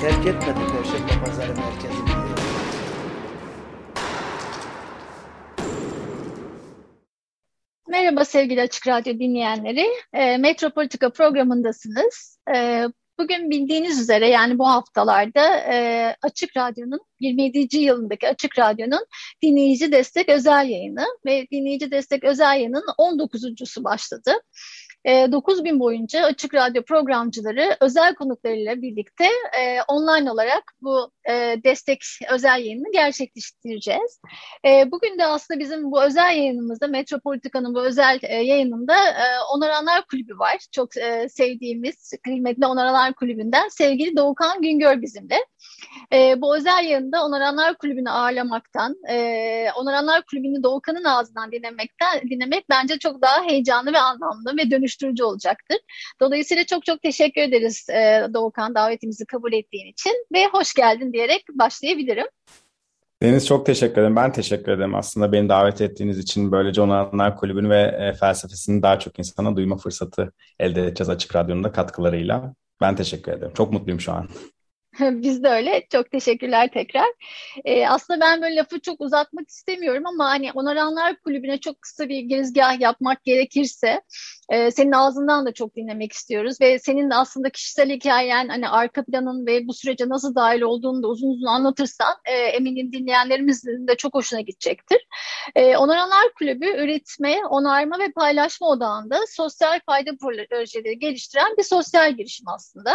terk etmedi Perşembe Pazarı merkezini. Merhaba sevgili Açık Radyo dinleyenleri. E, Metropolitika programındasınız. E, bugün bildiğiniz üzere yani bu haftalarda e, Açık Radyo'nun 27. yılındaki Açık Radyo'nun dinleyici destek özel yayını ve dinleyici destek özel yayının 19.sü başladı. E, 9 bin boyunca Açık Radyo programcıları özel konuklarıyla birlikte e, online olarak bu e, destek özel yayını gerçekleştireceğiz. E, bugün de aslında bizim bu özel yayınımızda, Metropolitika'nın bu özel e, yayınında e, Onaranlar Kulübü var. Çok e, sevdiğimiz, kıymetli Onaranlar Kulübü'nden sevgili Doğukan Güngör bizimle. E, bu özel yayında Onaranlar Kulübü'nü ağırlamaktan, e, Onaranlar Kulübü'nü Doğukan'ın ağzından dinlemekten dinlemek bence çok daha heyecanlı ve anlamlı ve dönüştürücü olacaktır. Dolayısıyla çok çok teşekkür ederiz e, Doğukan davetimizi kabul ettiğin için ve hoş geldin diyerek başlayabilirim. Deniz çok teşekkür ederim. Ben teşekkür ederim aslında beni davet ettiğiniz için. Böylece Onaranlar Kulübü'nü ve e, felsefesini daha çok insana duyma fırsatı elde edeceğiz Açık Radyo'nun da katkılarıyla. Ben teşekkür ederim. Çok mutluyum şu an. Biz de öyle. Çok teşekkürler tekrar. Ee, aslında ben böyle lafı çok uzatmak istemiyorum ama hani Onaranlar Kulübü'ne çok kısa bir girizgah yapmak gerekirse e, senin ağzından da çok dinlemek istiyoruz ve senin de aslında kişisel hikayen hani arka planın ve bu sürece nasıl dahil olduğunu da uzun uzun anlatırsan e, eminim dinleyenlerimizin de çok hoşuna gidecektir. E, Onaranlar Kulübü üretme, onarma ve paylaşma odağında sosyal fayda projeleri geliştiren bir sosyal girişim aslında.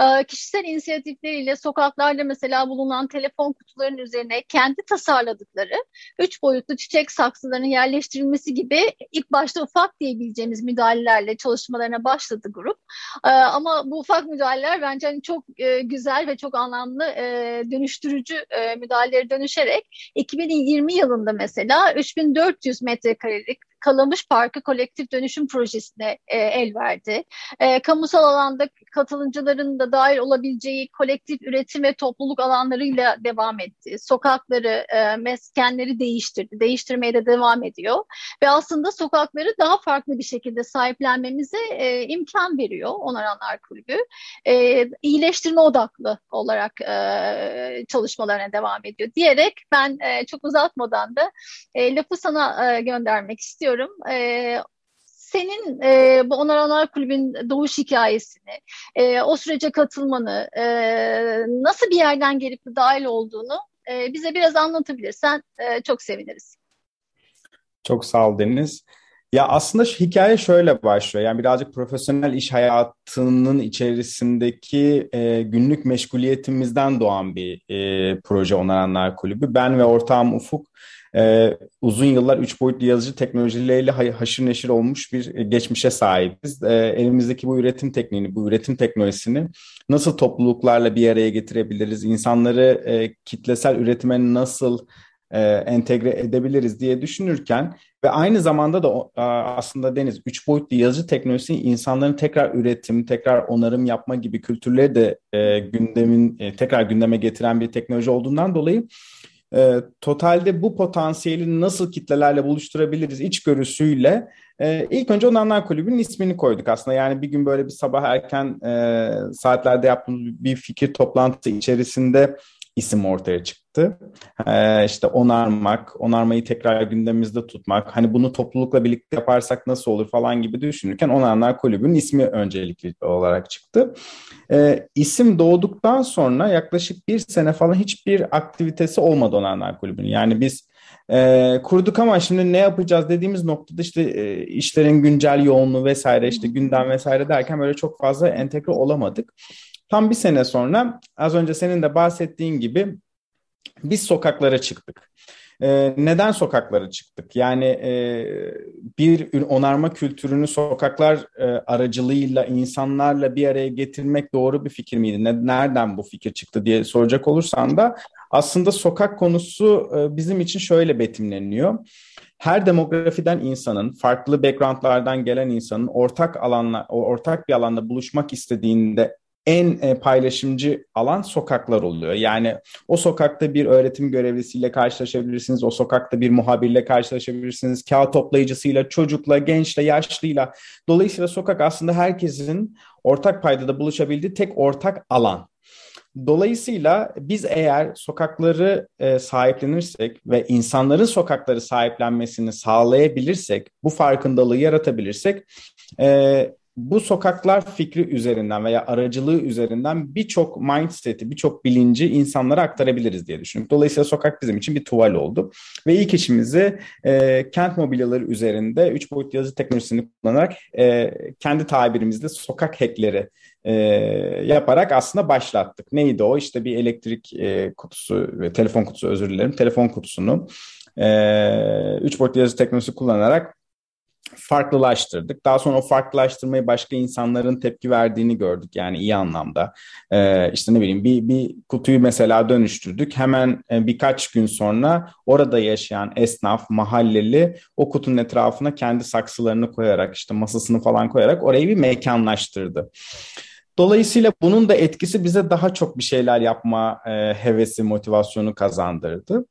Ee, kişisel inisiyatifleriyle sokaklarda mesela bulunan telefon kutularının üzerine kendi tasarladıkları üç boyutlu çiçek saksılarının yerleştirilmesi gibi ilk başta ufak diyebileceğimiz müdahalelerle çalışmalarına başladı grup. Ee, ama bu ufak müdahaleler bence hani çok e, güzel ve çok anlamlı e, dönüştürücü e, müdahaleleri dönüşerek 2020 yılında mesela 3400 metrekarelik Kalamış Parkı kolektif dönüşüm projesine e, el verdi. E, kamusal alanda katılımcıların da dahil olabileceği kolektif üretim ve topluluk alanlarıyla devam etti. Sokakları, e, meskenleri değiştirdi. Değiştirmeye de devam ediyor. Ve aslında sokakları daha farklı bir şekilde sahiplenmemize e, imkan veriyor Onaranlar Kulübü. E, iyileştirme odaklı olarak e, çalışmalarına devam ediyor diyerek ben e, çok uzatmadan da e, lafı sana e, göndermek istiyorum istiyorum. E, senin e, bu Onaranlar Kulübü'nün doğuş hikayesini, e, o sürece katılmanı, e, nasıl bir yerden gelip dahil olduğunu e, bize biraz anlatabilirsen e, çok seviniriz. Çok sağ ol Deniz. Ya aslında şu hikaye şöyle başlıyor. Yani birazcık profesyonel iş hayatının içerisindeki e, günlük meşguliyetimizden doğan bir e, proje Onaranlar Kulübü. Ben ve ortağım Ufuk e, uzun yıllar üç boyutlu yazıcı teknolojileriyle haşır neşir olmuş bir e, geçmişe sahibiz. E, elimizdeki bu üretim tekniğini, bu üretim teknolojisini nasıl topluluklarla bir araya getirebiliriz? İnsanları e, kitlesel üretime nasıl e, entegre edebiliriz diye düşünürken ve aynı zamanda da e, aslında Deniz üç boyutlu yazıcı teknolojisi insanların tekrar üretim, tekrar onarım yapma gibi kültürleri de e, gündemin e, tekrar gündeme getiren bir teknoloji olduğundan dolayı e, totalde bu potansiyeli nasıl kitlelerle buluşturabiliriz içgörüsüyle e, ilk önce Onanlar Kulübü'nün ismini koyduk aslında. Yani bir gün böyle bir sabah erken e, saatlerde yaptığımız bir fikir toplantısı içerisinde isim ortaya çıktı. Ee, işte onarmak, onarmayı tekrar gündemimizde tutmak, hani bunu toplulukla birlikte yaparsak nasıl olur falan gibi düşünürken Onarlar Kulübü'nün ismi öncelikli olarak çıktı. Ee, isim doğduktan sonra yaklaşık bir sene falan hiçbir aktivitesi olmadı Onarlar Kulübü'nün. Yani biz e, kurduk ama şimdi ne yapacağız dediğimiz noktada işte e, işlerin güncel yoğunluğu vesaire işte gündem vesaire derken böyle çok fazla entegre olamadık. Tam bir sene sonra az önce senin de bahsettiğin gibi biz sokaklara çıktık. e, neden sokaklara çıktık? Yani e, bir onarma kültürünü sokaklar e, aracılığıyla insanlarla bir araya getirmek doğru bir fikir miydi? Ne, nereden bu fikir çıktı diye soracak olursan da aslında sokak konusu e, bizim için şöyle betimleniyor her demografiden insanın, farklı backgroundlardan gelen insanın ortak alanla, ortak bir alanda buluşmak istediğinde en e, paylaşımcı alan sokaklar oluyor. Yani o sokakta bir öğretim görevlisiyle karşılaşabilirsiniz, o sokakta bir muhabirle karşılaşabilirsiniz, kağıt toplayıcısıyla, çocukla, gençle, yaşlıyla. Dolayısıyla sokak aslında herkesin ortak paydada buluşabildiği tek ortak alan. Dolayısıyla biz eğer sokakları e, sahiplenirsek ve insanların sokakları sahiplenmesini sağlayabilirsek, bu farkındalığı yaratabilirsek e, bu sokaklar fikri üzerinden veya aracılığı üzerinden birçok mindset'i, birçok bilinci insanlara aktarabiliriz diye düşünüyorum. Dolayısıyla sokak bizim için bir tuval oldu. Ve ilk işimizi e, kent mobilyaları üzerinde 3 boyutlu yazı teknolojisini kullanarak e, kendi tabirimizde sokak hackleri e, yaparak aslında başlattık. Neydi o? İşte bir elektrik e, kutusu ve telefon kutusu özür dilerim. Telefon kutusunu 3 e, boyutlu yazı teknolojisi kullanarak farklılaştırdık. Daha sonra o farklılaştırmayı başka insanların tepki verdiğini gördük yani iyi anlamda. Ee, işte ne bileyim bir, bir kutuyu mesela dönüştürdük. Hemen e, birkaç gün sonra orada yaşayan esnaf, mahalleli o kutunun etrafına kendi saksılarını koyarak işte masasını falan koyarak orayı bir mekanlaştırdı. Dolayısıyla bunun da etkisi bize daha çok bir şeyler yapma e, hevesi, motivasyonu kazandırdı.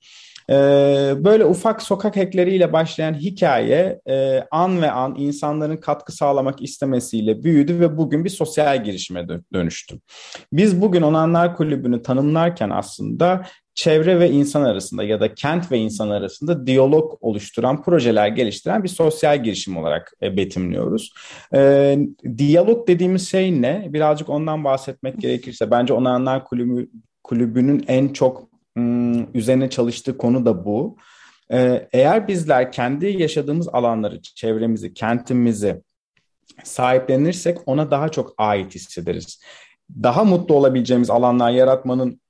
Ee, böyle ufak sokak hackleriyle başlayan hikaye e, an ve an insanların katkı sağlamak istemesiyle büyüdü ve bugün bir sosyal girişime dönüştü. Biz bugün Onanlar Kulübü'nü tanımlarken aslında çevre ve insan arasında ya da kent ve insan arasında diyalog oluşturan projeler geliştiren bir sosyal girişim olarak e, betimliyoruz. E, diyalog dediğimiz şey ne? Birazcık ondan bahsetmek gerekirse bence Onanlar Kulübü kulübünün en çok üzerine çalıştığı konu da bu. Ee, eğer bizler kendi yaşadığımız alanları, çevremizi, kentimizi sahiplenirsek ona daha çok ait hissederiz. Daha mutlu olabileceğimiz alanlar yaratmanın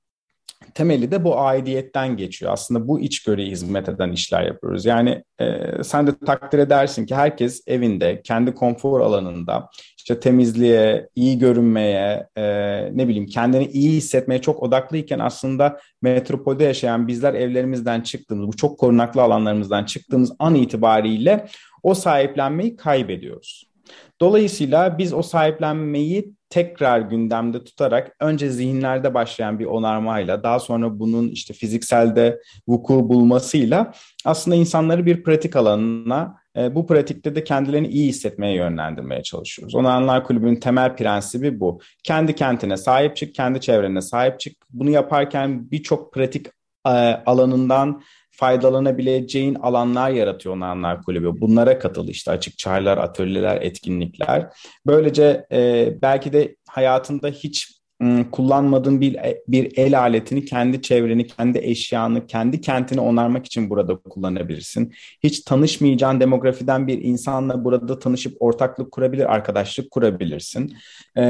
temeli de bu aidiyetten geçiyor. Aslında bu içgörüye hizmet eden işler yapıyoruz. Yani e, sen de takdir edersin ki herkes evinde, kendi konfor alanında işte temizliğe, iyi görünmeye, e, ne bileyim kendini iyi hissetmeye çok odaklıyken aslında metropolde yaşayan bizler evlerimizden çıktığımız, bu çok korunaklı alanlarımızdan çıktığımız an itibariyle o sahiplenmeyi kaybediyoruz. Dolayısıyla biz o sahiplenmeyi tekrar gündemde tutarak önce zihinlerde başlayan bir onarmayla daha sonra bunun işte fizikselde vuku bulmasıyla aslında insanları bir pratik alanına e, bu pratikte de kendilerini iyi hissetmeye yönlendirmeye çalışıyoruz. Onarlar Kulübü'nün temel prensibi bu. Kendi kentine sahip çık, kendi çevrene sahip çık. Bunu yaparken birçok pratik e, alanından faydalanabileceğin alanlar yaratıyor Onanlar Kulübü. Bunlara katıl işte açık çağrılar, atölyeler, etkinlikler. Böylece e, belki de hayatında hiç kullanmadığın bir, bir el aletini kendi çevreni, kendi eşyanı, kendi kentini onarmak için burada kullanabilirsin. Hiç tanışmayacağın demografiden bir insanla burada tanışıp ortaklık kurabilir, arkadaşlık kurabilirsin. Ee,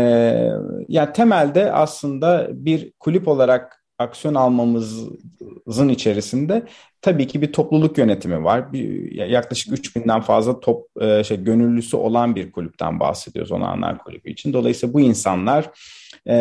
yani temelde aslında bir kulüp olarak aksiyon almamızın içerisinde tabii ki bir topluluk yönetimi var. Bir, yaklaşık 3000'den fazla top e, şey gönüllüsü olan bir kulüpten bahsediyoruz Onanlar Kulübü için. Dolayısıyla bu insanlar e,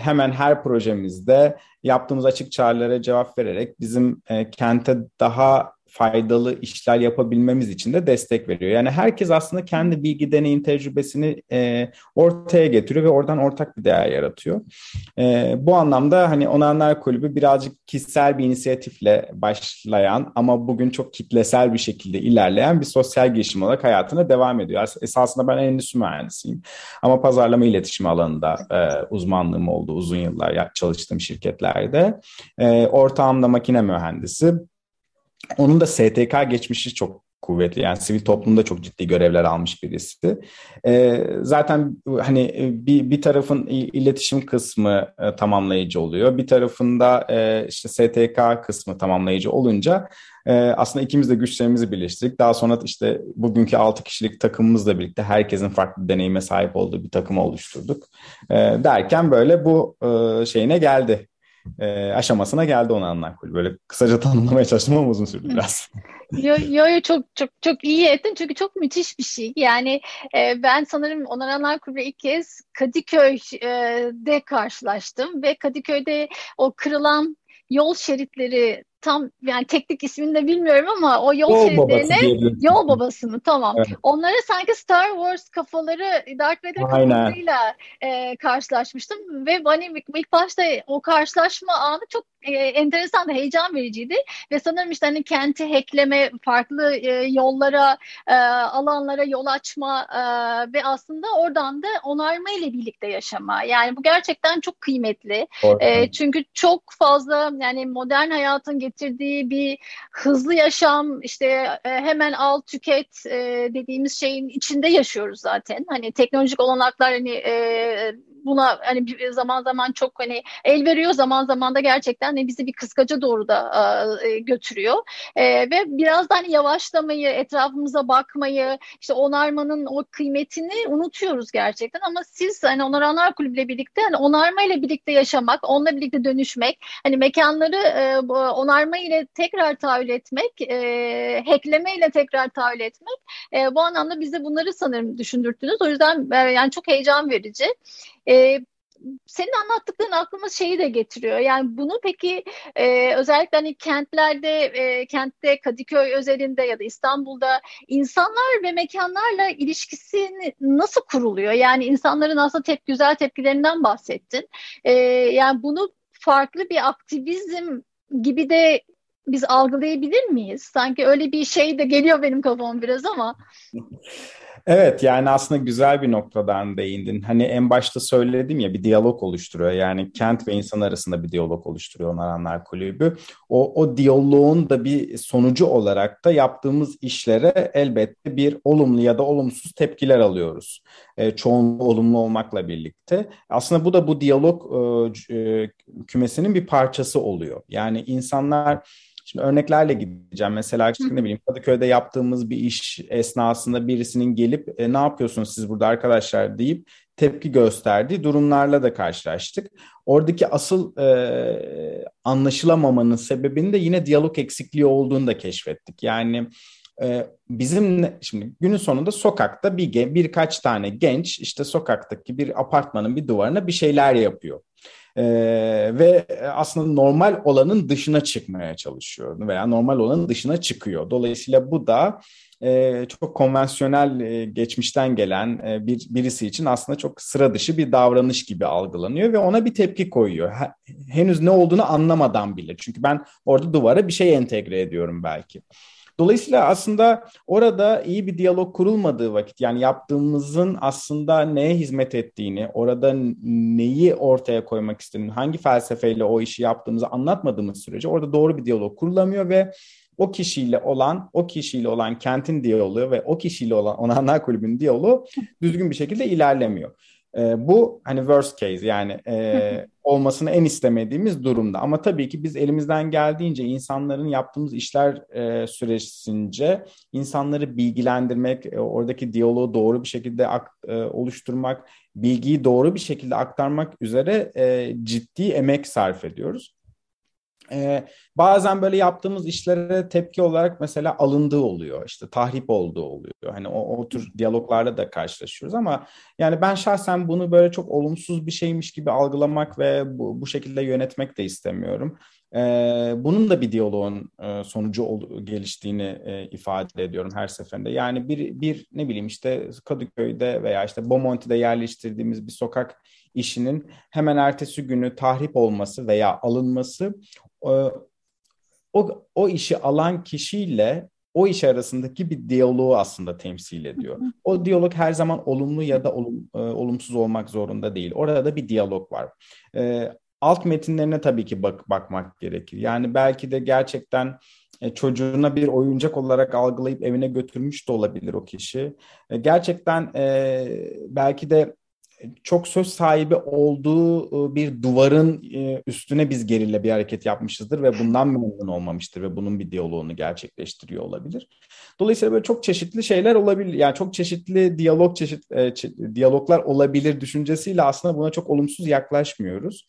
hemen her projemizde yaptığımız açık çağrılara cevap vererek bizim e, kente daha faydalı işler yapabilmemiz için de destek veriyor. Yani herkes aslında kendi bilgi, deneyim, tecrübesini e, ortaya getiriyor ve oradan ortak bir değer yaratıyor. E, bu anlamda hani Onanlar Kulübü birazcık kişisel bir inisiyatifle başlayan ama bugün çok kitlesel bir şekilde ilerleyen bir sosyal girişim olarak hayatına devam ediyor. Esasında ben endüstri mühendisiyim ama pazarlama iletişim alanında e, uzmanlığım oldu uzun yıllar çalıştığım şirketlerde. E, ortağım da makine mühendisi. Onun da STK geçmişi çok kuvvetli. Yani sivil toplumda çok ciddi görevler almış birisi. E, zaten hani bir, bir tarafın iletişim kısmı e, tamamlayıcı oluyor. Bir tarafında e, işte STK kısmı tamamlayıcı olunca e, aslında ikimiz de güçlerimizi birleştirdik. Daha sonra işte bugünkü 6 kişilik takımımızla birlikte herkesin farklı deneyime sahip olduğu bir takım oluşturduk. E, derken böyle bu e, şeyine geldi e, aşamasına geldi Onanlar Kulübü. Böyle kısaca tanımlamaya çalıştım ama uzun sürdü biraz. Yo, yo, yo çok çok çok iyi ettin çünkü çok müthiş bir şey. Yani e, ben sanırım Onaranlar Kulübü ilk kez Kadıköy'de karşılaştım ve Kadıköy'de o kırılan yol şeritleri tam yani teknik ismini de bilmiyorum ama o yol, yol şeritlerine yol babası mı tamam. Evet. Onlara sanki Star Wars kafaları Darth Vader kafasıyla e, karşılaşmıştım ve hani ilk başta o karşılaşma anı çok e, enteresan da heyecan vericiydi ve sanırım işte hani kenti hackleme, farklı e, yollara, e, alanlara yol açma e, ve aslında oradan da onarma ile birlikte yaşama. Yani bu gerçekten çok kıymetli. E, çünkü çok fazla yani modern hayatın getirdiği bir hızlı yaşam, işte e, hemen al tüket e, dediğimiz şeyin içinde yaşıyoruz zaten. Hani teknolojik olanaklar hani e, buna hani zaman zaman çok hani el veriyor zaman zaman da gerçekten hani bizi bir kıskaca doğru da e, götürüyor. E, ve biraz da hani yavaşlamayı, etrafımıza bakmayı, işte onarmanın o kıymetini unutuyoruz gerçekten ama siz hani Onaranlar Kulübü'yle birlikte hani onarma ile birlikte yaşamak, onunla birlikte dönüşmek, hani mekanları e, onarma ile tekrar tahayyül etmek, e, hackleme ile tekrar tahayyül etmek e, bu anlamda bize bunları sanırım düşündürttünüz. O yüzden e, yani çok heyecan verici. E, senin anlattıkların aklıma şeyi de getiriyor. Yani bunu peki e, özellikle hani kentlerde, e, kentte Kadıköy özelinde ya da İstanbul'da insanlar ve mekanlarla ilişkisi nasıl kuruluyor? Yani insanların aslında tep güzel tepkilerinden bahsettin. E, yani bunu farklı bir aktivizm gibi de biz algılayabilir miyiz? Sanki öyle bir şey de geliyor benim kafama biraz ama. Evet yani aslında güzel bir noktadan değindin. Hani en başta söyledim ya bir diyalog oluşturuyor. Yani kent ve insan arasında bir diyalog oluşturuyor Onaranlar Kulübü. O, o diyaloğun da bir sonucu olarak da yaptığımız işlere elbette bir olumlu ya da olumsuz tepkiler alıyoruz. E, çoğunluğu olumlu olmakla birlikte. Aslında bu da bu diyalog e, e, kümesinin bir parçası oluyor. Yani insanlar Şimdi örneklerle gideceğim. Mesela işte ne bileyim Kadıköy'de yaptığımız bir iş esnasında birisinin gelip e, ne yapıyorsunuz siz burada arkadaşlar deyip tepki gösterdiği durumlarla da karşılaştık. Oradaki asıl e, anlaşılamamanın sebebini de yine diyalog eksikliği olduğunu da keşfettik. Yani e, bizim şimdi günün sonunda sokakta bir birkaç tane genç işte sokaktaki bir apartmanın bir duvarına bir şeyler yapıyor. Ee, ve aslında normal olanın dışına çıkmaya çalışıyor veya normal olanın dışına çıkıyor. Dolayısıyla bu da e, çok konvansiyonel e, geçmişten gelen e, bir birisi için aslında çok sıra dışı bir davranış gibi algılanıyor ve ona bir tepki koyuyor. henüz ne olduğunu anlamadan bile. Çünkü ben orada duvara bir şey entegre ediyorum belki. Dolayısıyla aslında orada iyi bir diyalog kurulmadığı vakit yani yaptığımızın aslında neye hizmet ettiğini, orada neyi ortaya koymak istediğini, hangi felsefeyle o işi yaptığımızı anlatmadığımız sürece orada doğru bir diyalog kurulamıyor ve o kişiyle olan, o kişiyle olan kentin diyaloğu ve o kişiyle olan Onanlar Kulübü'nün diyaloğu düzgün bir şekilde ilerlemiyor. E, bu hani worst case yani e, olmasını en istemediğimiz durumda. Ama tabii ki biz elimizden geldiğince insanların yaptığımız işler e, süresince insanları bilgilendirmek, e, oradaki diyaloğu doğru bir şekilde ak, e, oluşturmak, bilgiyi doğru bir şekilde aktarmak üzere e, ciddi emek sarf ediyoruz. Ee, bazen böyle yaptığımız işlere tepki olarak mesela alındığı oluyor. işte tahrip olduğu oluyor. Hani o, o tür diyaloglarda da karşılaşıyoruz ama yani ben şahsen bunu böyle çok olumsuz bir şeymiş gibi algılamak ve bu, bu şekilde yönetmek de istemiyorum. Ee, bunun da bir diyaloğun e, sonucu ol, geliştiğini e, ifade ediyorum her seferinde. Yani bir, bir ne bileyim işte Kadıköy'de veya işte Bomonti'de yerleştirdiğimiz bir sokak işinin hemen ertesi günü tahrip olması veya alınması o, o işi alan kişiyle o iş arasındaki bir diyaloğu aslında temsil ediyor. O diyalog her zaman olumlu ya da olum, e, olumsuz olmak zorunda değil. Orada da bir diyalog var. E, alt metinlerine tabii ki bak, bakmak gerekir. Yani belki de gerçekten e, çocuğuna bir oyuncak olarak algılayıp evine götürmüş de olabilir o kişi. E, gerçekten e, belki de çok söz sahibi olduğu e, bir duvarın e, üstüne biz gerille bir hareket yapmışızdır ve bundan memnun olmamıştır ve bunun bir diyaloğunu gerçekleştiriyor olabilir. Dolayısıyla böyle çok çeşitli şeyler olabilir. Yani çok çeşitli diyalog çeşit e, diyaloglar olabilir düşüncesiyle aslında buna çok olumsuz yaklaşmıyoruz.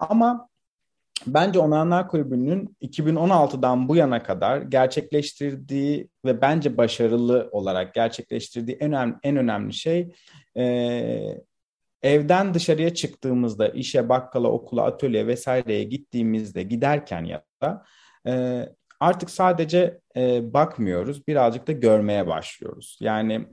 ama bence Onanlar Kulübü'nün 2016'dan bu yana kadar gerçekleştirdiği ve bence başarılı olarak gerçekleştirdiği en önemli, en önemli şey e, evden dışarıya çıktığımızda işe, bakkala, okula, atölyeye vesaireye gittiğimizde giderken ya da e, artık sadece e, bakmıyoruz birazcık da görmeye başlıyoruz. Yani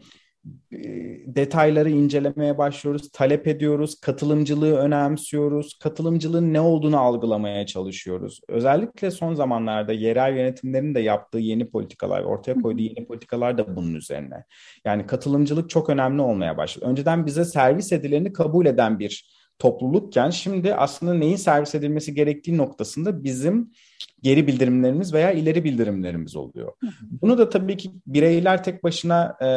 detayları incelemeye başlıyoruz, talep ediyoruz, katılımcılığı önemsiyoruz, katılımcılığın ne olduğunu algılamaya çalışıyoruz. Özellikle son zamanlarda yerel yönetimlerin de yaptığı yeni politikalar, ortaya koyduğu yeni politikalar da bunun üzerine. Yani katılımcılık çok önemli olmaya başladı. Önceden bize servis edileni kabul eden bir toplulukken şimdi aslında neyin servis edilmesi gerektiği noktasında bizim geri bildirimlerimiz veya ileri bildirimlerimiz oluyor. Bunu da tabii ki bireyler tek başına e,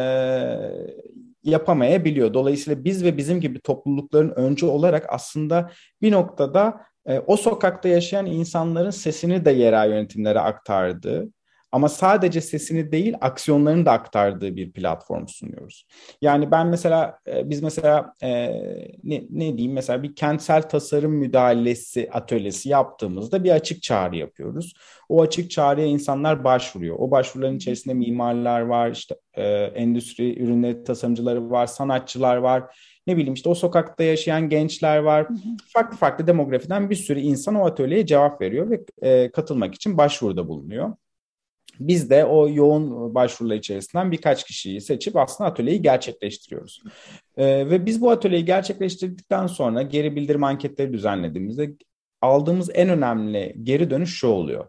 yapamayabiliyor. Dolayısıyla biz ve bizim gibi toplulukların öncü olarak aslında bir noktada e, o sokakta yaşayan insanların sesini de yerel yönetimlere aktardı ama sadece sesini değil aksiyonlarını da aktardığı bir platform sunuyoruz. Yani ben mesela e, biz mesela e, ne, ne diyeyim mesela bir kentsel tasarım müdahalesi atölyesi yaptığımızda bir açık çağrı yapıyoruz. O açık çağrıya insanlar başvuruyor. O başvuruların içerisinde mimarlar var, işte e, endüstri ürünleri tasarımcıları var, sanatçılar var ne bileyim işte o sokakta yaşayan gençler var. Hı hı. Farklı farklı demografiden bir sürü insan o atölyeye cevap veriyor ve e, katılmak için başvuruda bulunuyor. Biz de o yoğun başvurular içerisinden birkaç kişiyi seçip aslında atölyeyi gerçekleştiriyoruz. Ee, ve biz bu atölyeyi gerçekleştirdikten sonra geri bildirim anketleri düzenlediğimizde aldığımız en önemli geri dönüş şu oluyor.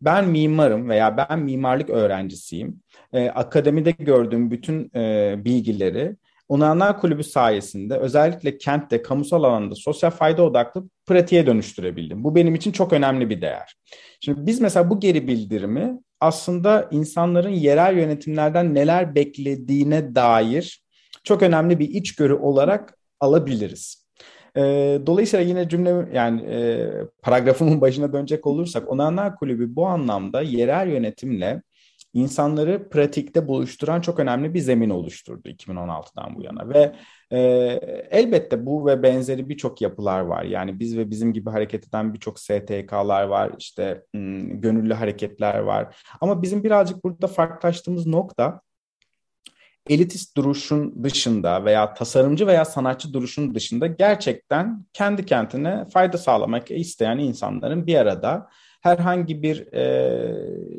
Ben mimarım veya ben mimarlık öğrencisiyim. Ee, akademide gördüğüm bütün e, bilgileri Onanlar Kulübü sayesinde özellikle kentte, kamusal alanda sosyal fayda odaklı pratiğe dönüştürebildim. Bu benim için çok önemli bir değer. Şimdi biz mesela bu geri bildirimi aslında insanların yerel yönetimlerden neler beklediğine dair çok önemli bir içgörü olarak alabiliriz. E, dolayısıyla yine cümle yani e, paragrafımın başına dönecek olursak Onanlar Kulübü bu anlamda yerel yönetimle insanları pratikte buluşturan çok önemli bir zemin oluşturdu 2016'dan bu yana ve e, elbette bu ve benzeri birçok yapılar var. Yani biz ve bizim gibi hareket eden birçok STK'lar var, işte m, gönüllü hareketler var. Ama bizim birazcık burada farklılaştığımız nokta elitist duruşun dışında veya tasarımcı veya sanatçı duruşun dışında gerçekten kendi kendine fayda sağlamak isteyen insanların bir arada herhangi bir e,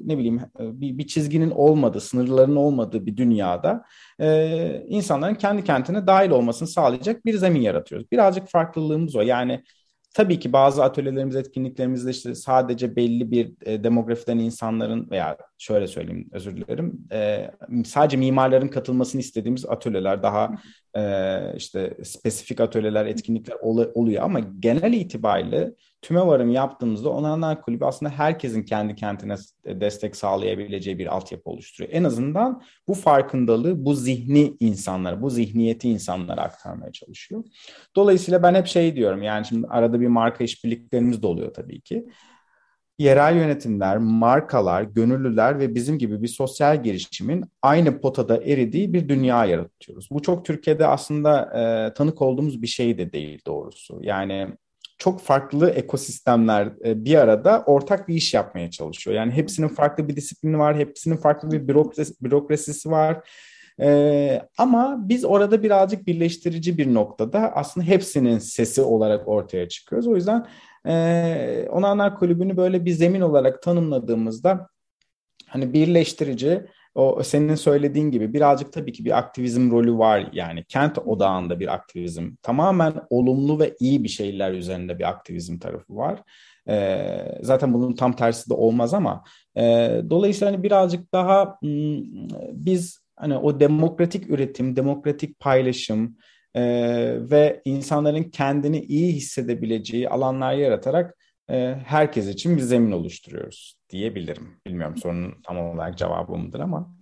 ne bileyim e, bir, bir çizginin olmadığı, sınırların olmadığı bir dünyada e, insanların kendi kentine dahil olmasını sağlayacak bir zemin yaratıyoruz. Birazcık farklılığımız o. Yani tabii ki bazı atölyelerimiz, etkinliklerimizde işte sadece belli bir e, demografiden insanların veya şöyle söyleyeyim özür dilerim e, sadece mimarların katılmasını istediğimiz atölyeler daha işte spesifik atölyeler, etkinlikler ol, oluyor ama genel itibariyle tüme varım yaptığımızda Onanlar Kulübü aslında herkesin kendi kentine destek sağlayabileceği bir altyapı oluşturuyor. En azından bu farkındalığı, bu zihni insanlara, bu zihniyeti insanlara aktarmaya çalışıyor. Dolayısıyla ben hep şey diyorum yani şimdi arada bir marka işbirliklerimiz de oluyor tabii ki yerel yönetimler, markalar, gönüllüler ve bizim gibi bir sosyal girişimin aynı potada eridiği bir dünya yaratıyoruz. Bu çok Türkiye'de aslında e, tanık olduğumuz bir şey de değil doğrusu. Yani çok farklı ekosistemler e, bir arada ortak bir iş yapmaya çalışıyor. Yani hepsinin farklı bir disiplini var, hepsinin farklı bir bürokrasi, bürokrasisi var. Ee, ama biz orada birazcık birleştirici bir noktada aslında hepsinin sesi olarak ortaya çıkıyoruz. O yüzden e, Onanlar Kulübü'nü böyle bir zemin olarak tanımladığımızda hani birleştirici o senin söylediğin gibi birazcık tabii ki bir aktivizm rolü var yani kent odağında bir aktivizm tamamen olumlu ve iyi bir şeyler üzerinde bir aktivizm tarafı var. E, zaten bunun tam tersi de olmaz ama e, dolayısıyla hani birazcık daha m, biz hani o demokratik üretim, demokratik paylaşım e, ve insanların kendini iyi hissedebileceği alanlar yaratarak e, herkes için bir zemin oluşturuyoruz diyebilirim. Bilmiyorum sorunun tam olarak cevabı mıdır ama.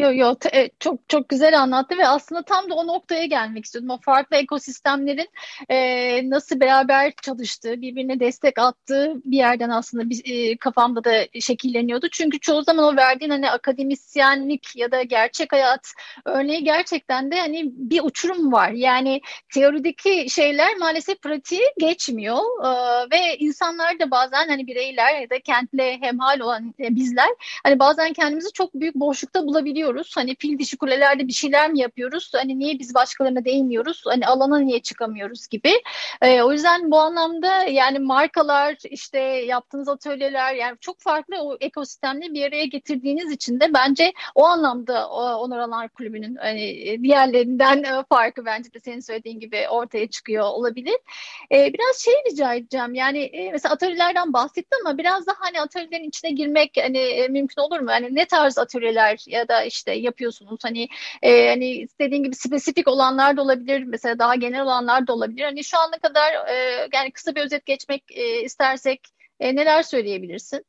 Yo yo e, çok çok güzel anlattı ve aslında tam da o noktaya gelmek istiyordum. O farklı ekosistemlerin e, nasıl beraber çalıştığı, birbirine destek attığı bir yerden aslında bir, e, kafamda da şekilleniyordu. Çünkü çoğu zaman o verdiğin hani akademisyenlik ya da gerçek hayat örneği gerçekten de hani bir uçurum var. Yani teorideki şeyler maalesef pratiğe geçmiyor e, ve insanlar da bazen hani bireyler ya da kentle hemhal olan e, bizler hani bazen kendimizi çok büyük boşlukta bulabiliyoruz değiniyoruz. Hani fil dişi kulelerde bir şeyler mi yapıyoruz? Hani niye biz başkalarına değmiyoruz? Hani alana niye çıkamıyoruz gibi. E, o yüzden bu anlamda yani markalar işte yaptığınız atölyeler yani çok farklı o ekosistemle bir araya getirdiğiniz için de bence o anlamda Onur Alan Kulübü'nün hani diğerlerinden e, farkı bence de senin söylediğin gibi ortaya çıkıyor olabilir. E, biraz şey rica edeceğim yani e, mesela atölyelerden bahsettim ama biraz daha hani atölyelerin içine girmek hani e, mümkün olur mu? Hani ne tarz atölyeler ya da işte yapıyorsunuz. Hani e, hani istediğin gibi spesifik olanlar da olabilir. Mesela daha genel olanlar da olabilir. Hani şu ana kadar e, yani kısa bir özet geçmek e, istersek e, neler söyleyebilirsin?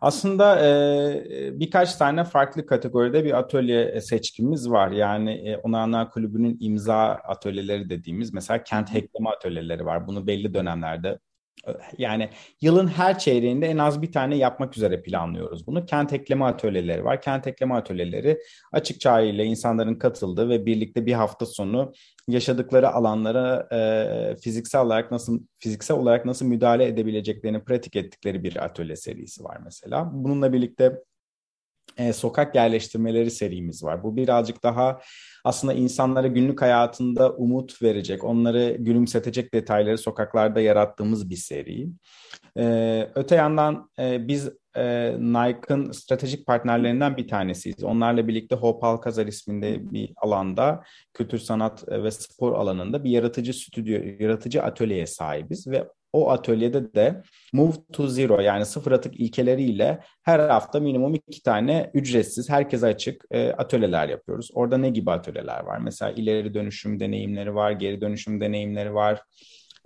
Aslında e, birkaç tane farklı kategoride bir atölye seçkimiz var. Yani e, Onanlar Kulübü'nün imza atölyeleri dediğimiz mesela kent hackleme atölyeleri var. Bunu belli dönemlerde yani yılın her çeyreğinde en az bir tane yapmak üzere planlıyoruz bunu. Kent ekleme atölyeleri var. Kent ekleme atölyeleri açık çağrıyla insanların katıldığı ve birlikte bir hafta sonu yaşadıkları alanlara e, fiziksel olarak nasıl fiziksel olarak nasıl müdahale edebileceklerini pratik ettikleri bir atölye serisi var mesela. Bununla birlikte e, sokak yerleştirmeleri serimiz var. Bu birazcık daha aslında insanlara günlük hayatında umut verecek, onları gülümsetecek detayları sokaklarda yarattığımız bir seri. E, öte yandan e, biz e, Nike'ın stratejik partnerlerinden bir tanesiyiz. Onlarla birlikte Hope Alcazar isminde bir alanda kültür sanat ve spor alanında bir yaratıcı stüdyo, yaratıcı atölyeye sahibiz ve o atölyede de Move to Zero yani sıfır atık ilkeleriyle her hafta minimum iki tane ücretsiz, herkese açık e, atölyeler yapıyoruz. Orada ne gibi atölyeler var? Mesela ileri dönüşüm deneyimleri var, geri dönüşüm deneyimleri var.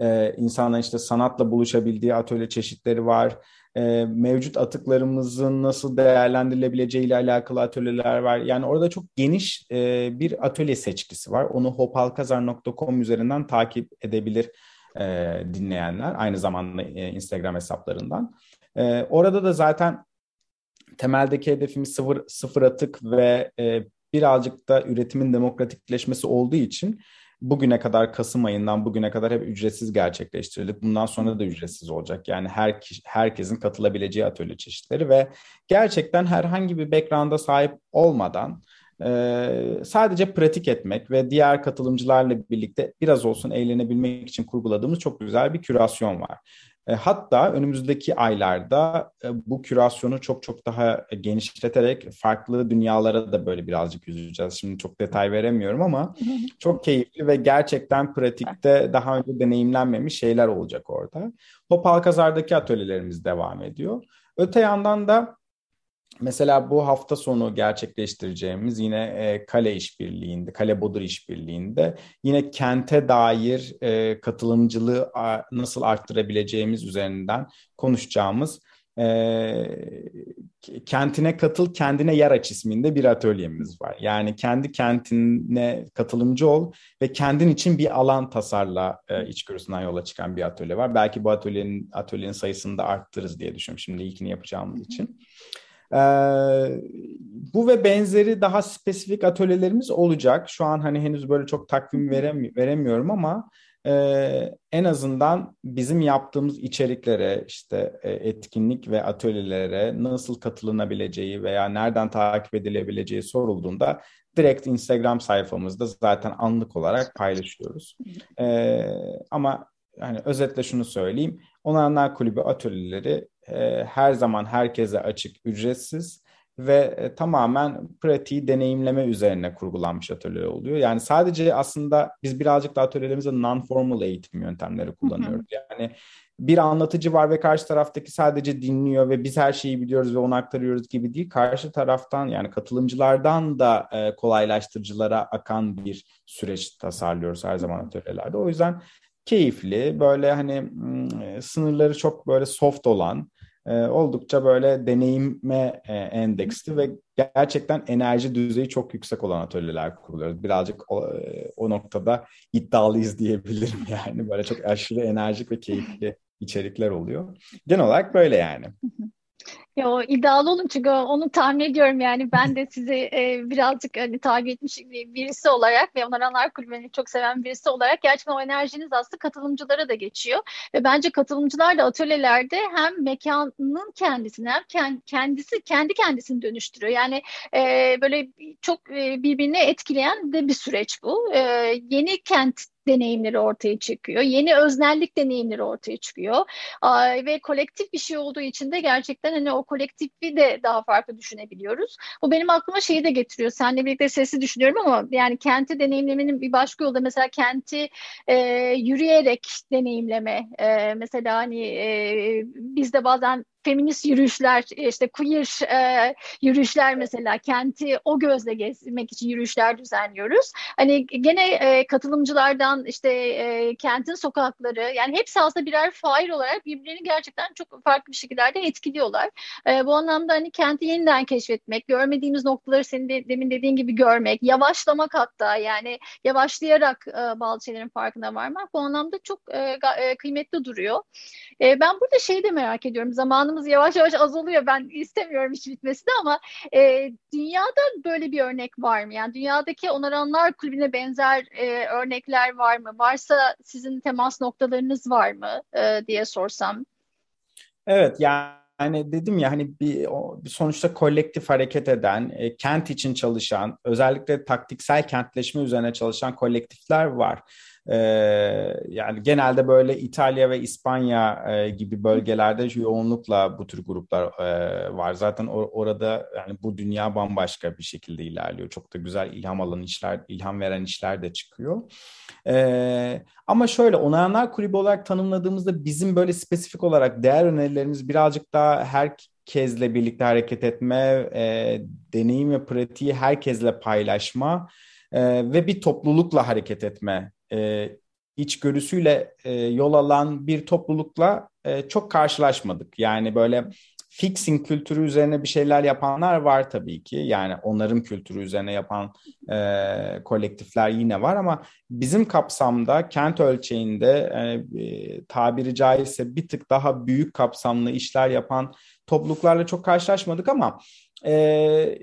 E, insanların işte sanatla buluşabildiği atölye çeşitleri var. E, mevcut atıklarımızın nasıl değerlendirilebileceği ile alakalı atölyeler var. Yani orada çok geniş e, bir atölye seçkisi var. Onu hopalkazar.com üzerinden takip edebilir e, dinleyenler aynı zamanda e, Instagram hesaplarından. E, orada da zaten temeldeki hedefimiz sıfır, sıfır atık ve e, birazcık da üretimin demokratikleşmesi olduğu için bugüne kadar Kasım ayından bugüne kadar hep ücretsiz gerçekleştirildik. Bundan sonra da ücretsiz olacak. Yani her herkesin katılabileceği atölye çeşitleri ve gerçekten herhangi bir background'a sahip olmadan ee, sadece pratik etmek ve diğer katılımcılarla birlikte biraz olsun eğlenebilmek için kurguladığımız çok güzel bir kürasyon var. Ee, hatta önümüzdeki aylarda e, bu kürasyonu çok çok daha genişleterek farklı dünyalara da böyle birazcık yüzeceğiz. Şimdi çok detay veremiyorum ama çok keyifli ve gerçekten pratikte daha önce deneyimlenmemiş şeyler olacak orada. Hop Alkazar'daki atölyelerimiz devam ediyor. Öte yandan da Mesela bu hafta sonu gerçekleştireceğimiz yine e, Kale İşbirliği'nde, Kale Bodur İşbirliği'nde yine kente dair e, katılımcılığı a, nasıl arttırabileceğimiz üzerinden konuşacağımız e, Kentine Katıl Kendine Yer Aç isminde bir atölyemiz var. Yani kendi kentine katılımcı ol ve kendin için bir alan tasarla e, içgörüsünden yola çıkan bir atölye var. Belki bu atölyenin atölyenin sayısını da arttırırız diye düşünüyorum şimdi ilkini yapacağımız için. Ee, bu ve benzeri daha spesifik atölyelerimiz olacak. Şu an hani henüz böyle çok takvim veremi veremiyorum ama e, en azından bizim yaptığımız içeriklere işte e, etkinlik ve atölyelere nasıl katılınabileceği veya nereden takip edilebileceği sorulduğunda direkt Instagram sayfamızda zaten anlık olarak paylaşıyoruz. E, ama hani özetle şunu söyleyeyim. Onanlar Kulübü atölyeleri e, her zaman herkese açık, ücretsiz ve e, tamamen pratiği deneyimleme üzerine kurgulanmış atölye oluyor. Yani sadece aslında biz birazcık da atölyelerimizde non-formal eğitim yöntemleri kullanıyoruz. Yani bir anlatıcı var ve karşı taraftaki sadece dinliyor ve biz her şeyi biliyoruz ve onu aktarıyoruz gibi değil. Karşı taraftan yani katılımcılardan da e, kolaylaştırıcılara akan bir süreç tasarlıyoruz her zaman atölyelerde. O yüzden keyifli, böyle hani sınırları çok böyle soft olan, e, oldukça böyle deneyime e, endeksli ve gerçekten enerji düzeyi çok yüksek olan atölyeler kuruluyoruz. Birazcık o, e, o noktada iddialıyız diyebilirim yani. Böyle çok aşırı enerjik ve keyifli içerikler oluyor. Genel olarak böyle yani. Yo, iddialı olun çünkü onu tahmin ediyorum yani ben de sizi e, birazcık hani takip etmiş birisi olarak ve Onaranlar Kulübü'nü çok seven birisi olarak gerçekten o enerjiniz aslında katılımcılara da geçiyor ve bence katılımcılar da atölyelerde hem mekanın kendisini hem kendisi kendi kendisini dönüştürüyor. Yani e, böyle çok e, birbirine etkileyen de bir süreç bu. E, yeni kent deneyimleri ortaya çıkıyor. Yeni öznellik deneyimleri ortaya çıkıyor. ve kolektif bir şey olduğu için de gerçekten hani o kolektifi de daha farklı düşünebiliyoruz. Bu benim aklıma şeyi de getiriyor. Seninle birlikte sesi düşünüyorum ama yani kenti deneyimlemenin bir başka yolu da mesela kenti e, yürüyerek deneyimleme. E, mesela hani e, biz de bazen feminist yürüyüşler, işte queer e, yürüyüşler mesela kenti o gözle gezmek için yürüyüşler düzenliyoruz. Hani gene e, katılımcılardan işte e, kentin sokakları yani hepsi aslında birer fail olarak birbirlerini gerçekten çok farklı bir şekillerde etkiliyorlar. E, bu anlamda hani kenti yeniden keşfetmek, görmediğimiz noktaları senin de, demin dediğin gibi görmek, yavaşlamak hatta yani yavaşlayarak e, bazı şeylerin farkına varmak bu anlamda çok e, e, kıymetli duruyor. E, ben burada şeyi de merak ediyorum. Zamanımız yavaş yavaş azalıyor. Ben istemiyorum hiç bitmesini ama e, dünyada böyle bir örnek var mı? Yani dünyadaki onaranlar kulübüne benzer e, örnekler var mı? Varsa sizin temas noktalarınız var mı e, diye sorsam. Evet yani dedim ya hani bir, o, sonuçta kolektif hareket eden, e, kent için çalışan, özellikle taktiksel kentleşme üzerine çalışan kolektifler var. Ee, yani genelde böyle İtalya ve İspanya e, gibi bölgelerde yoğunlukla bu tür gruplar e, var. Zaten or- orada yani bu dünya bambaşka bir şekilde ilerliyor. Çok da güzel ilham alan işler, ilham veren işler de çıkıyor. Ee, ama şöyle onayanlar kulübü olarak tanımladığımızda bizim böyle spesifik olarak değer önerilerimiz birazcık daha herkesle birlikte hareket etme, e, deneyim ve pratiği herkesle paylaşma e, ve bir toplulukla hareket etme e, içgörüsüyle e, yol alan bir toplulukla e, çok karşılaşmadık. Yani böyle fixing kültürü üzerine bir şeyler yapanlar var tabii ki. Yani onların kültürü üzerine yapan e, kolektifler yine var ama bizim kapsamda kent ölçeğinde e, e, tabiri caizse bir tık daha büyük kapsamlı işler yapan topluluklarla çok karşılaşmadık ama e,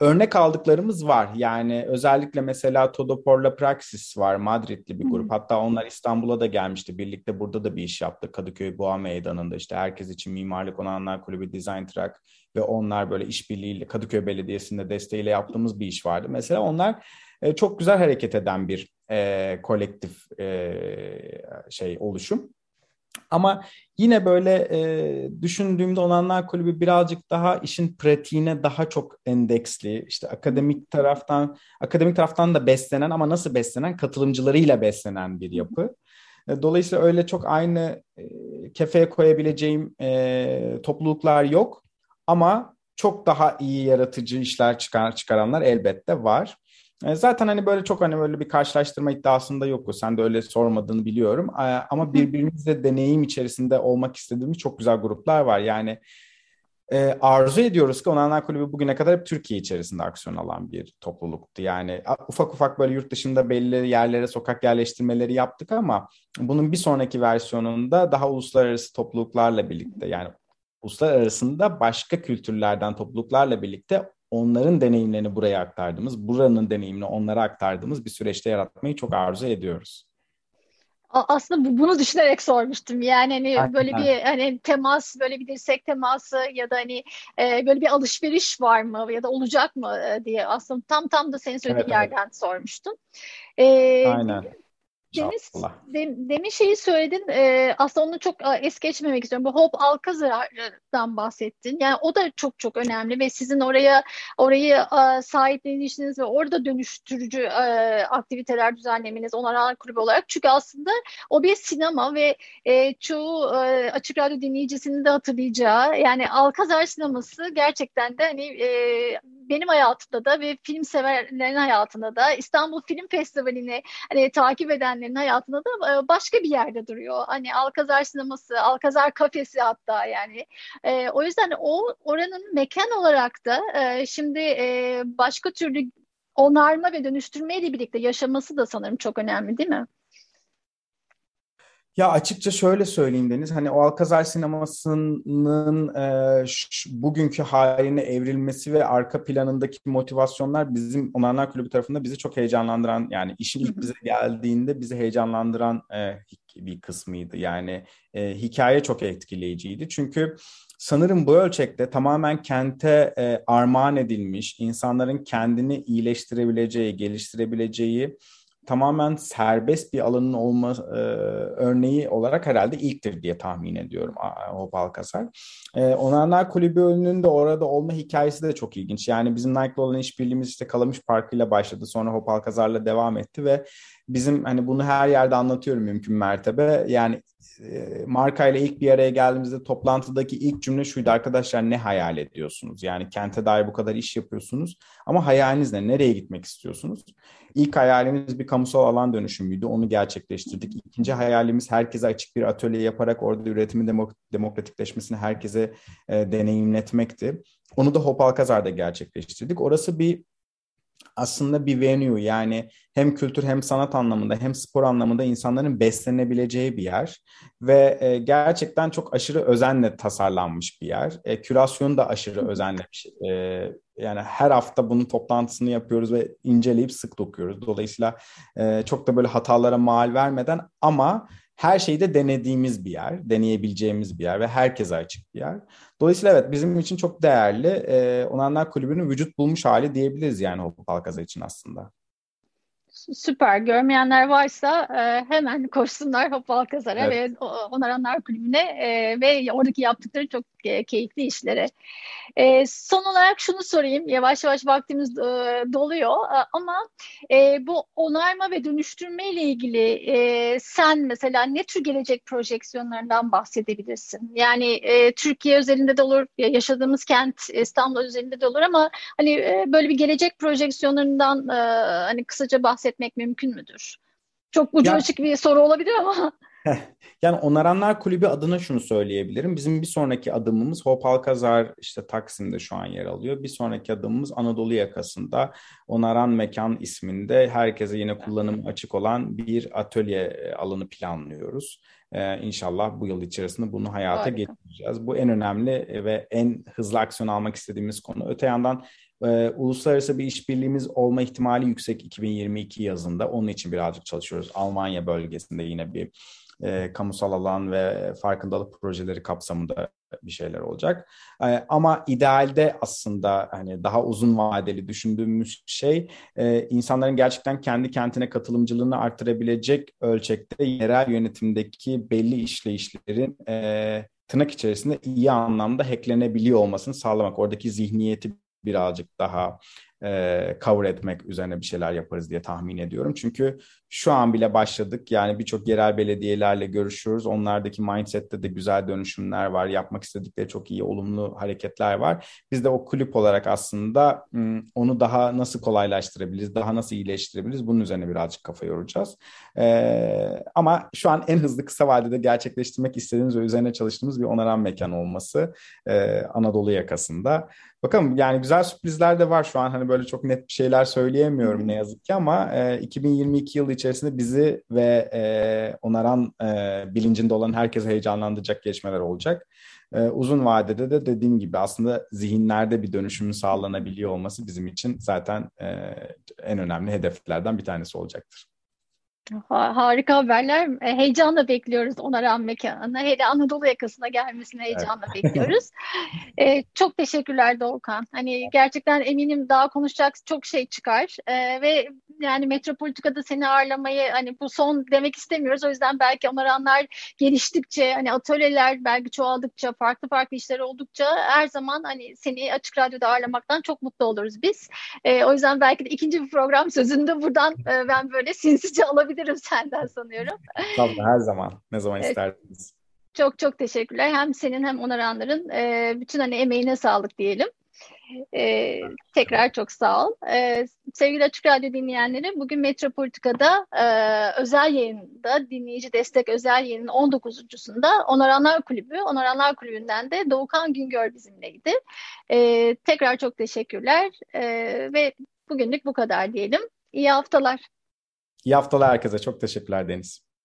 örnek aldıklarımız var. Yani özellikle mesela Todoporla Praxis var. Madridli bir grup. Hatta onlar İstanbul'a da gelmişti. Birlikte burada da bir iş yaptı. Kadıköy Boğa Meydanı'nda işte herkes için Mimarlık Onanlar Kulübü Design Track ve onlar böyle işbirliğiyle Kadıköy Belediyesi'nde desteğiyle yaptığımız bir iş vardı. Mesela onlar e, çok güzel hareket eden bir e, kolektif e, şey oluşum. Ama yine böyle e, düşündüğümde Onanlar Kulübü birazcık daha işin pratiğine daha çok endeksli. İşte akademik taraftan akademik taraftan da beslenen ama nasıl beslenen katılımcılarıyla beslenen bir yapı. E, dolayısıyla öyle çok aynı e, kefeye koyabileceğim e, topluluklar yok. Ama çok daha iyi yaratıcı işler çıkar, çıkaranlar elbette var. E, zaten hani böyle çok hani böyle bir karşılaştırma iddiasında yok. Sen de öyle sormadığını biliyorum. E, ama birbirimizle deneyim içerisinde olmak istediğimiz çok güzel gruplar var. Yani e, arzu ediyoruz ki Onanlar Kulübü bugüne kadar hep Türkiye içerisinde aksiyon alan bir topluluktu. Yani ufak ufak böyle yurt dışında belli yerlere sokak yerleştirmeleri yaptık ama bunun bir sonraki versiyonunda daha uluslararası topluluklarla birlikte yani uluslararasında başka kültürlerden topluluklarla birlikte onların deneyimlerini buraya aktardığımız, buranın deneyimini onlara aktardığımız bir süreçte yaratmayı çok arzu ediyoruz. Aslında bunu düşünerek sormuştum. Yani hani Aynen. böyle bir hani temas, böyle bir dirsek teması ya da hani e, böyle bir alışveriş var mı ya da olacak mı e, diye aslında tam tam da senin söylediğin evet, yerden evet. sormuştum. E, Aynen. Deniz, de, demin şeyi söyledin, e, aslında onu çok es geçmemek istiyorum. Bu Hope Alcazar'dan bahsettin. Yani o da çok çok önemli ve sizin oraya orayı e, sahiplenişiniz ve orada dönüştürücü e, aktiviteler düzenlemeniz Onaran Kulübü olarak. Çünkü aslında o bir sinema ve e, çoğu e, Açık Radyo dinleyicisinin de hatırlayacağı yani Alcazar sineması gerçekten de hani e, benim hayatımda da ve film severlerin hayatında da İstanbul Film Festivali'ni hani takip edenlerin hayatında da e, başka bir yerde duruyor. Hani Alkazar sineması, Alkazar kafesi hatta yani. E, o yüzden o oranın mekan olarak da e, şimdi e, başka türlü onarma ve dönüştürmeyle birlikte yaşaması da sanırım çok önemli değil mi? Ya açıkça şöyle söyleyeyim Deniz, hani o Alkazar sinemasının e, şu, bugünkü haline evrilmesi ve arka planındaki motivasyonlar bizim Onarlar Kulübü tarafında bizi çok heyecanlandıran, yani işin ilk bize geldiğinde bizi heyecanlandıran e, bir kısmıydı. Yani e, hikaye çok etkileyiciydi. Çünkü sanırım bu ölçekte tamamen kente e, armağan edilmiş, insanların kendini iyileştirebileceği, geliştirebileceği tamamen serbest bir alanın olma e, örneği olarak herhalde ilktir diye tahmin ediyorum Hop Alkasar. E, Onanlar Kulübü'nün de orada olma hikayesi de çok ilginç. Yani bizim Nike'la olan işbirliğimiz işte Kalamış Parkı ile başladı. Sonra Hop Alkazar'la devam etti ve bizim hani bunu her yerde anlatıyorum mümkün mertebe. Yani e, marka ile ilk bir araya geldiğimizde toplantıdaki ilk cümle şuydu arkadaşlar ne hayal ediyorsunuz? Yani kente dair bu kadar iş yapıyorsunuz ama hayaliniz ne? Nereye gitmek istiyorsunuz? İlk hayalimiz bir kamusal alan dönüşümüydü. Onu gerçekleştirdik. İkinci hayalimiz herkese açık bir atölye yaparak orada üretimin demok- demokratikleşmesini herkese e, deneyimletmekti. Onu da Hopalkazar'da gerçekleştirdik. Orası bir aslında bir venue yani hem kültür hem sanat anlamında hem spor anlamında insanların beslenebileceği bir yer ve e, gerçekten çok aşırı özenle tasarlanmış bir yer. E, kürasyonu da aşırı özenle e, yani her hafta bunun toplantısını yapıyoruz ve inceleyip sık dokuyoruz. Dolayısıyla e, çok da böyle hatalara mal vermeden ama her şeyi de denediğimiz bir yer, deneyebileceğimiz bir yer ve herkese açık bir yer. Dolayısıyla evet bizim için çok değerli. E, Onanlar Kulübü'nün vücut bulmuş hali diyebiliriz yani Hoppa Palkaza için aslında. Süper. Görmeyenler varsa e, hemen koşsunlar Hop Alkazar'a evet. ve Onaranlar Kulübü'ne e, ve oradaki yaptıkları çok e, keyifli işlere. E, son olarak şunu sorayım. Yavaş yavaş vaktimiz e, doluyor ama e, bu onarma ve dönüştürme ile ilgili e, sen mesela ne tür gelecek projeksiyonlarından bahsedebilirsin? Yani e, Türkiye özelinde de olur, yaşadığımız kent İstanbul özelinde de olur ama hani e, böyle bir gelecek projeksiyonlarından e, hani kısaca bahsetmek mümkün müdür? Çok ucu açık bir soru olabilir ama. Yani Onaranlar Kulübü adına şunu söyleyebilirim. Bizim bir sonraki adımımız Hop Alkazar işte Taksim'de şu an yer alıyor. Bir sonraki adımımız Anadolu yakasında Onaran Mekan isminde herkese yine kullanım açık olan bir atölye e, alanı planlıyoruz. Ee, inşallah bu yıl içerisinde bunu hayata Harika. geçireceğiz. Bu en önemli ve en hızlı aksiyon almak istediğimiz konu. Öte yandan e, uluslararası bir işbirliğimiz olma ihtimali yüksek 2022 yazında. Onun için birazcık çalışıyoruz. Almanya bölgesinde yine bir e, kamusal alan ve farkındalık projeleri kapsamında bir şeyler olacak. E, ama idealde aslında hani daha uzun vadeli düşündüğümüz şey e, insanların gerçekten kendi kentine katılımcılığını artırabilecek ölçekte yerel yönetimdeki belli işleyişlerin e, tırnak içerisinde iyi anlamda hacklenebiliyor olmasını sağlamak. Oradaki zihniyeti birazcık daha e, cover etmek üzerine bir şeyler yaparız diye tahmin ediyorum. Çünkü şu an bile başladık. Yani birçok yerel belediyelerle görüşüyoruz. Onlardaki mindsette de güzel dönüşümler var. Yapmak istedikleri çok iyi, olumlu hareketler var. Biz de o kulüp olarak aslında onu daha nasıl kolaylaştırabiliriz, daha nasıl iyileştirebiliriz bunun üzerine birazcık kafa yoracağız. Ee, ama şu an en hızlı kısa vadede gerçekleştirmek istediğimiz ve üzerine çalıştığımız bir onaran mekan olması e, Anadolu yakasında. Bakalım yani güzel sürprizler de var şu an hani böyle çok net bir şeyler söyleyemiyorum ne yazık ki ama e, 2022 yılı içerisinde bizi ve e, onaran e, bilincinde olan herkese heyecanlandıracak gelişmeler olacak. E, uzun vadede de dediğim gibi aslında zihinlerde bir dönüşümün sağlanabiliyor olması bizim için zaten e, en önemli hedeflerden bir tanesi olacaktır. Harika haberler. E, heyecanla bekliyoruz Onaran Mekanı'na. Hele Anadolu yakasına gelmesini heyecanla evet. bekliyoruz. ee, çok teşekkürler Doğukan. Hani gerçekten eminim daha konuşacak çok şey çıkar. Ee, ve yani Metropolitika'da seni ağırlamayı hani bu son demek istemiyoruz. O yüzden belki Onaranlar geliştikçe hani atölyeler belki çoğaldıkça farklı farklı işler oldukça her zaman hani seni Açık Radyo'da ağırlamaktan çok mutlu oluruz biz. Ee, o yüzden belki de ikinci bir program sözünde buradan e, ben böyle sinsice alabilirim alabilirim senden sanıyorum. Tabii her zaman. Ne zaman evet. isterseniz. Çok çok teşekkürler. Hem senin hem onaranların e, bütün hani emeğine sağlık diyelim. Ee, tekrar çok sağ ol. Ee, sevgili Açık Radyo dinleyenleri, bugün Metropolitika'da e, özel yayında, dinleyici destek özel yayının 19.sunda Onaranlar Kulübü, Onaranlar Kulübü'nden de Doğukan Güngör bizimleydi. Ee, tekrar çok teşekkürler ee, ve bugünlük bu kadar diyelim. İyi haftalar. İyi haftalar herkese. Çok teşekkürler Deniz.